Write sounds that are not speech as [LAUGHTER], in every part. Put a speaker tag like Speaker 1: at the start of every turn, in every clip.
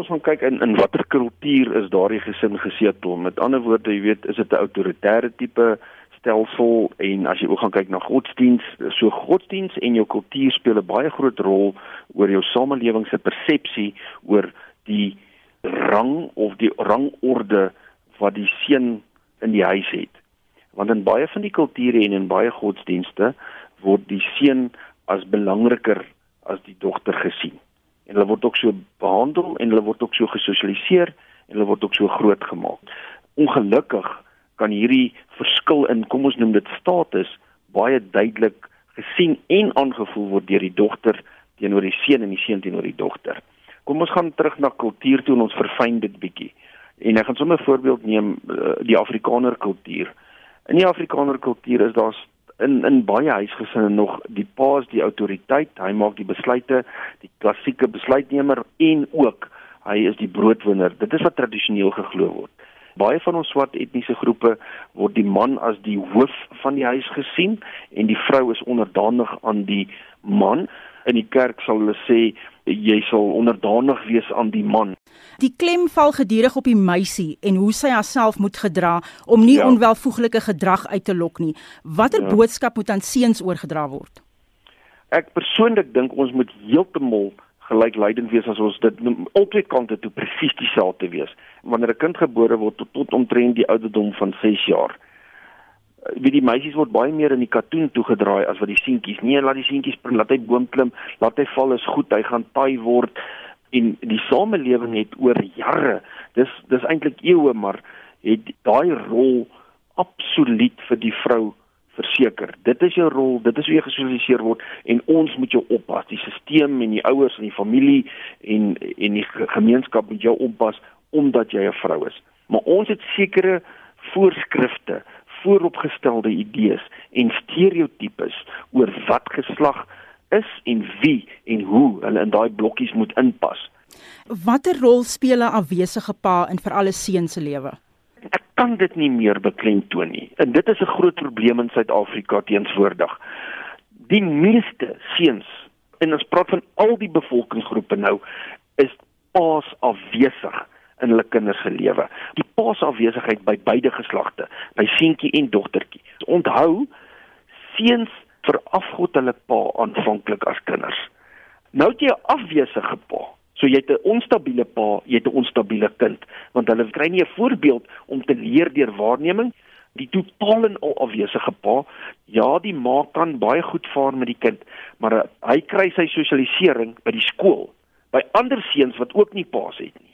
Speaker 1: Ons gaan kyk in in watter kultuur is daardie gesin gesetel. Met ander woorde, jy weet, is dit 'n autoritaire tipe stelsel en as jy ook gaan kyk na godsdiens, so godsdiens en jou kultuur speel 'n baie groot rol oor jou samelewing se persepsie oor die rang of die rangorde wat die seun in die huis het. Want in baie van die kulture en in baie godsdienste word die seun as belangriker as die dogter gesien. En hulle word ook so behandel en hulle word ook so gesosialiseer en hulle word ook so groot gemaak. Ongelukkig kan hierdie verskil in kom ons noem dit status baie duidelik gesien en aangevoel word deur die dogter teenoor die seun en die seun teenoor die dogter. Kom ons gaan terug na kultuur toe en ons verfyn dit bietjie. En ek gaan sommer 'n voorbeeld neem eh, die Afrikaner kultuur. In die Afrikaner kultuur is daar in in baie huisgesinne nog die pa is die autoriteit, hy maak die besluite, die klassieke besluitnemer en ook hy is die broodwinner. Dit is wat tradisioneel geglo word. Baie van ons swart etniese groepe word die man as die hoof van die huis gesien en die vrou is onderdanig aan die man in die kerk sal hulle sê jy sal onderdanig wees aan die man.
Speaker 2: Die klem val gedurig op die meisie en hoe sy haarself moet gedra om nie ja. onwelvoeglike gedrag uit te lok nie. Watter ja. boodskap moet aan seuns oorgedra word?
Speaker 1: Ek persoonlik dink ons moet heeltemal gelykleidend wees as ons dit albei kante toe [LAUGHS] presies dieselfde wees. Wanneer 'n kind gebore word tot, tot omtrent die ouderdom van 6 jaar, wie die meisies word baie meer in die katoen toegedraai as wat die seentjies. Nee, laat die seentjies laat hy boom klim, laat hy val is goed, hy gaan taai word en die samelewing het oor jare, dis dis eintlik eeue maar het daai rol absoluut vir die vrou verseker. Dit is jou rol, dit is hoe jy gesosialiseer word en ons moet jou oppas. Die stelsel en die ouers en die familie en en die gemeenskap moet jou oppas omdat jy 'n vrou is. Maar ons het sekere voorskrifte vooropgestelde idees en stereotypes oor wat geslag is en wie en hoe hulle in daai blokkies moet inpas.
Speaker 2: Watter rol speel 'n afwesige pa in vir alle seuns se lewe?
Speaker 1: Ek kan dit nie meer beklemtoon nie. En dit is 'n groot probleem in Suid-Afrika teenswoordig. Die meeste seuns en ons praat van al die bevolkingsgroepe nou is paas afwesig in hulle kinders se lewe. Die pa se afwesigheid by beide geslagte, by seentjie en dogtertjie. Onthou, seuns verafgod hulle pa aanvanklik as kinders. Nou het jy 'n afwesige pa. So jy het 'n onstabiele pa, jy het 'n onstabiele kind, want hulle kry nie 'n voorbeeld om te leer deur waarneming die totaal en al afwesige pa. Ja, die ma kan baie goed vaar met die kind, maar hy kry sy sosialisering by die skool, by ander seuns wat ook nie pa's het nie.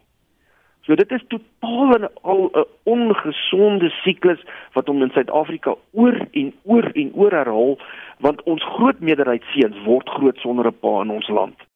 Speaker 1: So dit is totaal en al 'n ongesonde siklus wat hom in Suid-Afrika oor en oor en oor herhaal want ons groot meerderheid seuns word groot sonder 'n pa in ons land.